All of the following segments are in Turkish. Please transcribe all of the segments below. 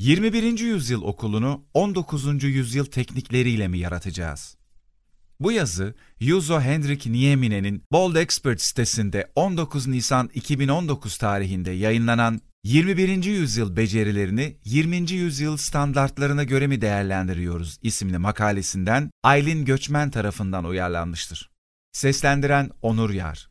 21. yüzyıl okulunu 19. yüzyıl teknikleriyle mi yaratacağız? Bu yazı Yuzo Hendrik Niemine'nin Bold Expert sitesinde 19 Nisan 2019 tarihinde yayınlanan 21. yüzyıl becerilerini 20. yüzyıl standartlarına göre mi değerlendiriyoruz isimli makalesinden Aylin Göçmen tarafından uyarlanmıştır. Seslendiren Onur Yar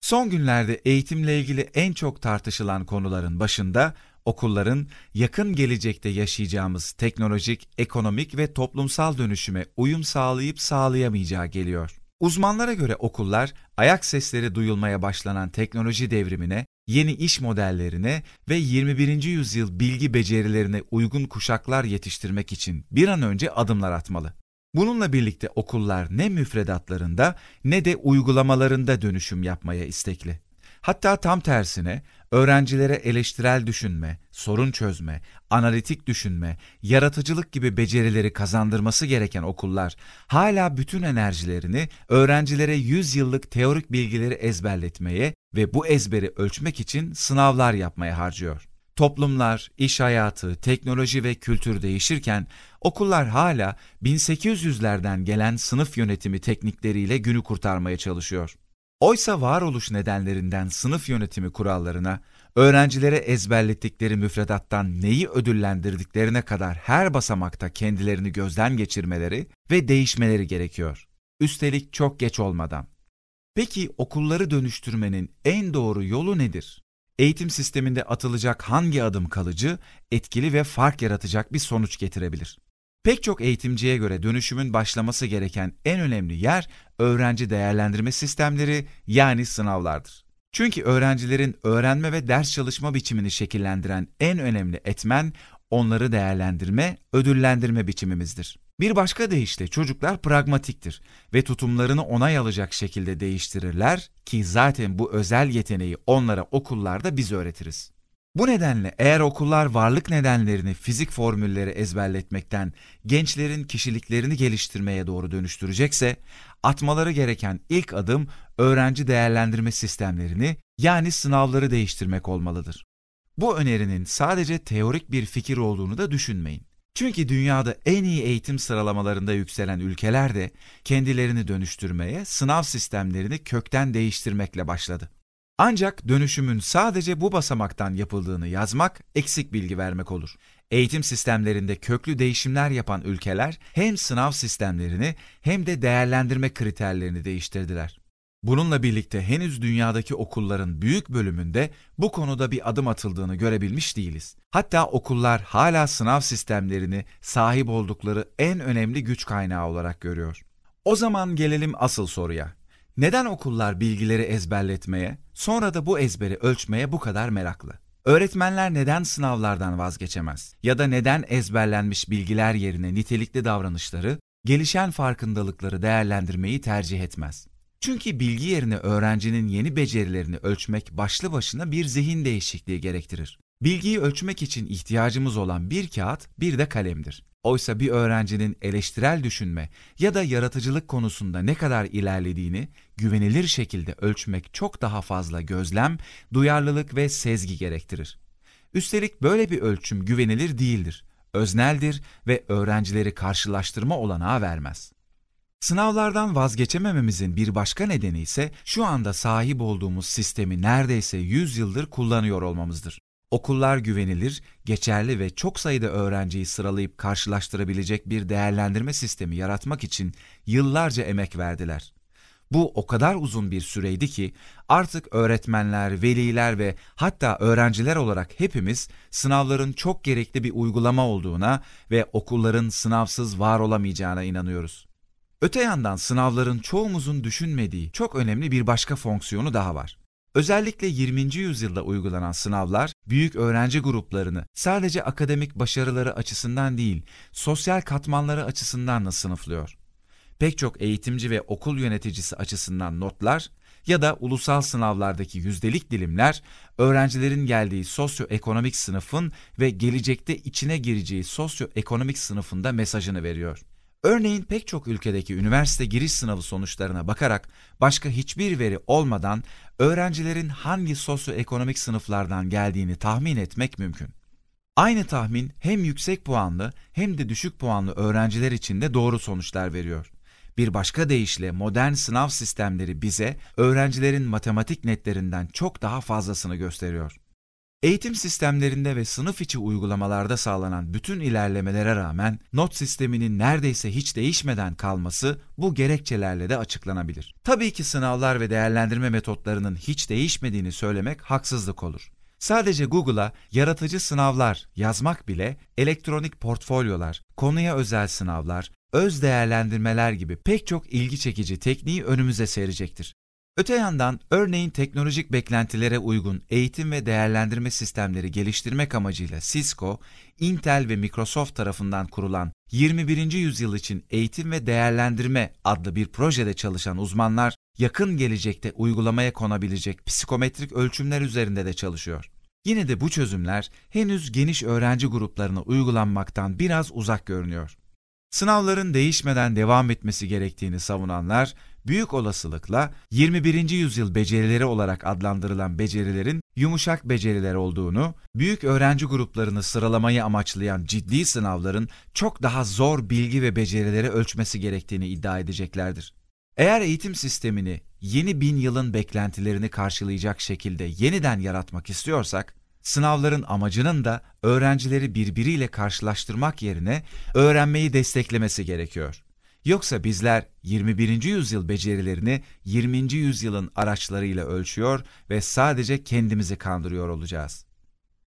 Son günlerde eğitimle ilgili en çok tartışılan konuların başında okulların yakın gelecekte yaşayacağımız teknolojik, ekonomik ve toplumsal dönüşüme uyum sağlayıp sağlayamayacağı geliyor. Uzmanlara göre okullar ayak sesleri duyulmaya başlanan teknoloji devrimine, yeni iş modellerine ve 21. yüzyıl bilgi becerilerine uygun kuşaklar yetiştirmek için bir an önce adımlar atmalı. Bununla birlikte okullar ne müfredatlarında ne de uygulamalarında dönüşüm yapmaya istekli. Hatta tam tersine öğrencilere eleştirel düşünme, sorun çözme, analitik düşünme, yaratıcılık gibi becerileri kazandırması gereken okullar hala bütün enerjilerini öğrencilere 100 yıllık teorik bilgileri ezberletmeye ve bu ezberi ölçmek için sınavlar yapmaya harcıyor. Toplumlar, iş hayatı, teknoloji ve kültür değişirken okullar hala 1800'lerden gelen sınıf yönetimi teknikleriyle günü kurtarmaya çalışıyor. Oysa varoluş nedenlerinden sınıf yönetimi kurallarına, öğrencilere ezberlettikleri müfredattan neyi ödüllendirdiklerine kadar her basamakta kendilerini gözden geçirmeleri ve değişmeleri gerekiyor. Üstelik çok geç olmadan. Peki okulları dönüştürmenin en doğru yolu nedir? Eğitim sisteminde atılacak hangi adım kalıcı, etkili ve fark yaratacak bir sonuç getirebilir? Pek çok eğitimciye göre dönüşümün başlaması gereken en önemli yer öğrenci değerlendirme sistemleri yani sınavlardır. Çünkü öğrencilerin öğrenme ve ders çalışma biçimini şekillendiren en önemli etmen onları değerlendirme, ödüllendirme biçimimizdir. Bir başka deyişle çocuklar pragmatiktir ve tutumlarını onay alacak şekilde değiştirirler ki zaten bu özel yeteneği onlara okullarda biz öğretiriz. Bu nedenle eğer okullar varlık nedenlerini fizik formülleri ezberletmekten gençlerin kişiliklerini geliştirmeye doğru dönüştürecekse, atmaları gereken ilk adım öğrenci değerlendirme sistemlerini yani sınavları değiştirmek olmalıdır. Bu önerinin sadece teorik bir fikir olduğunu da düşünmeyin. Çünkü dünyada en iyi eğitim sıralamalarında yükselen ülkeler de kendilerini dönüştürmeye, sınav sistemlerini kökten değiştirmekle başladı. Ancak dönüşümün sadece bu basamaktan yapıldığını yazmak eksik bilgi vermek olur. Eğitim sistemlerinde köklü değişimler yapan ülkeler hem sınav sistemlerini hem de değerlendirme kriterlerini değiştirdiler. Bununla birlikte henüz dünyadaki okulların büyük bölümünde bu konuda bir adım atıldığını görebilmiş değiliz. Hatta okullar hala sınav sistemlerini sahip oldukları en önemli güç kaynağı olarak görüyor. O zaman gelelim asıl soruya. Neden okullar bilgileri ezberletmeye, sonra da bu ezberi ölçmeye bu kadar meraklı? Öğretmenler neden sınavlardan vazgeçemez? Ya da neden ezberlenmiş bilgiler yerine nitelikli davranışları, gelişen farkındalıkları değerlendirmeyi tercih etmez? Çünkü bilgi yerine öğrencinin yeni becerilerini ölçmek başlı başına bir zihin değişikliği gerektirir. Bilgiyi ölçmek için ihtiyacımız olan bir kağıt, bir de kalemdir. Oysa bir öğrencinin eleştirel düşünme ya da yaratıcılık konusunda ne kadar ilerlediğini güvenilir şekilde ölçmek çok daha fazla gözlem, duyarlılık ve sezgi gerektirir. Üstelik böyle bir ölçüm güvenilir değildir, özneldir ve öğrencileri karşılaştırma olanağı vermez. Sınavlardan vazgeçemememizin bir başka nedeni ise şu anda sahip olduğumuz sistemi neredeyse 100 yıldır kullanıyor olmamızdır. Okullar güvenilir, geçerli ve çok sayıda öğrenciyi sıralayıp karşılaştırabilecek bir değerlendirme sistemi yaratmak için yıllarca emek verdiler. Bu o kadar uzun bir süreydi ki artık öğretmenler, veliler ve hatta öğrenciler olarak hepimiz sınavların çok gerekli bir uygulama olduğuna ve okulların sınavsız var olamayacağına inanıyoruz. Öte yandan sınavların çoğumuzun düşünmediği çok önemli bir başka fonksiyonu daha var. Özellikle 20. yüzyılda uygulanan sınavlar büyük öğrenci gruplarını sadece akademik başarıları açısından değil, sosyal katmanları açısından da sınıflıyor. Pek çok eğitimci ve okul yöneticisi açısından notlar ya da ulusal sınavlardaki yüzdelik dilimler öğrencilerin geldiği sosyoekonomik sınıfın ve gelecekte içine gireceği sosyoekonomik sınıfında mesajını veriyor. Örneğin pek çok ülkedeki üniversite giriş sınavı sonuçlarına bakarak başka hiçbir veri olmadan öğrencilerin hangi sosyoekonomik sınıflardan geldiğini tahmin etmek mümkün. Aynı tahmin hem yüksek puanlı hem de düşük puanlı öğrenciler için de doğru sonuçlar veriyor. Bir başka deyişle modern sınav sistemleri bize öğrencilerin matematik netlerinden çok daha fazlasını gösteriyor. Eğitim sistemlerinde ve sınıf içi uygulamalarda sağlanan bütün ilerlemelere rağmen not sisteminin neredeyse hiç değişmeden kalması bu gerekçelerle de açıklanabilir. Tabii ki sınavlar ve değerlendirme metotlarının hiç değişmediğini söylemek haksızlık olur. Sadece Google'a yaratıcı sınavlar yazmak bile elektronik portfolyolar, konuya özel sınavlar, öz değerlendirmeler gibi pek çok ilgi çekici tekniği önümüze serecektir. Öte yandan örneğin teknolojik beklentilere uygun eğitim ve değerlendirme sistemleri geliştirmek amacıyla Cisco, Intel ve Microsoft tarafından kurulan 21. yüzyıl için eğitim ve değerlendirme adlı bir projede çalışan uzmanlar yakın gelecekte uygulamaya konabilecek psikometrik ölçümler üzerinde de çalışıyor. Yine de bu çözümler henüz geniş öğrenci gruplarına uygulanmaktan biraz uzak görünüyor. Sınavların değişmeden devam etmesi gerektiğini savunanlar, büyük olasılıkla 21. yüzyıl becerileri olarak adlandırılan becerilerin yumuşak beceriler olduğunu, büyük öğrenci gruplarını sıralamayı amaçlayan ciddi sınavların çok daha zor bilgi ve becerileri ölçmesi gerektiğini iddia edeceklerdir. Eğer eğitim sistemini yeni bin yılın beklentilerini karşılayacak şekilde yeniden yaratmak istiyorsak, Sınavların amacının da öğrencileri birbiriyle karşılaştırmak yerine öğrenmeyi desteklemesi gerekiyor. Yoksa bizler 21. yüzyıl becerilerini 20. yüzyılın araçlarıyla ölçüyor ve sadece kendimizi kandırıyor olacağız.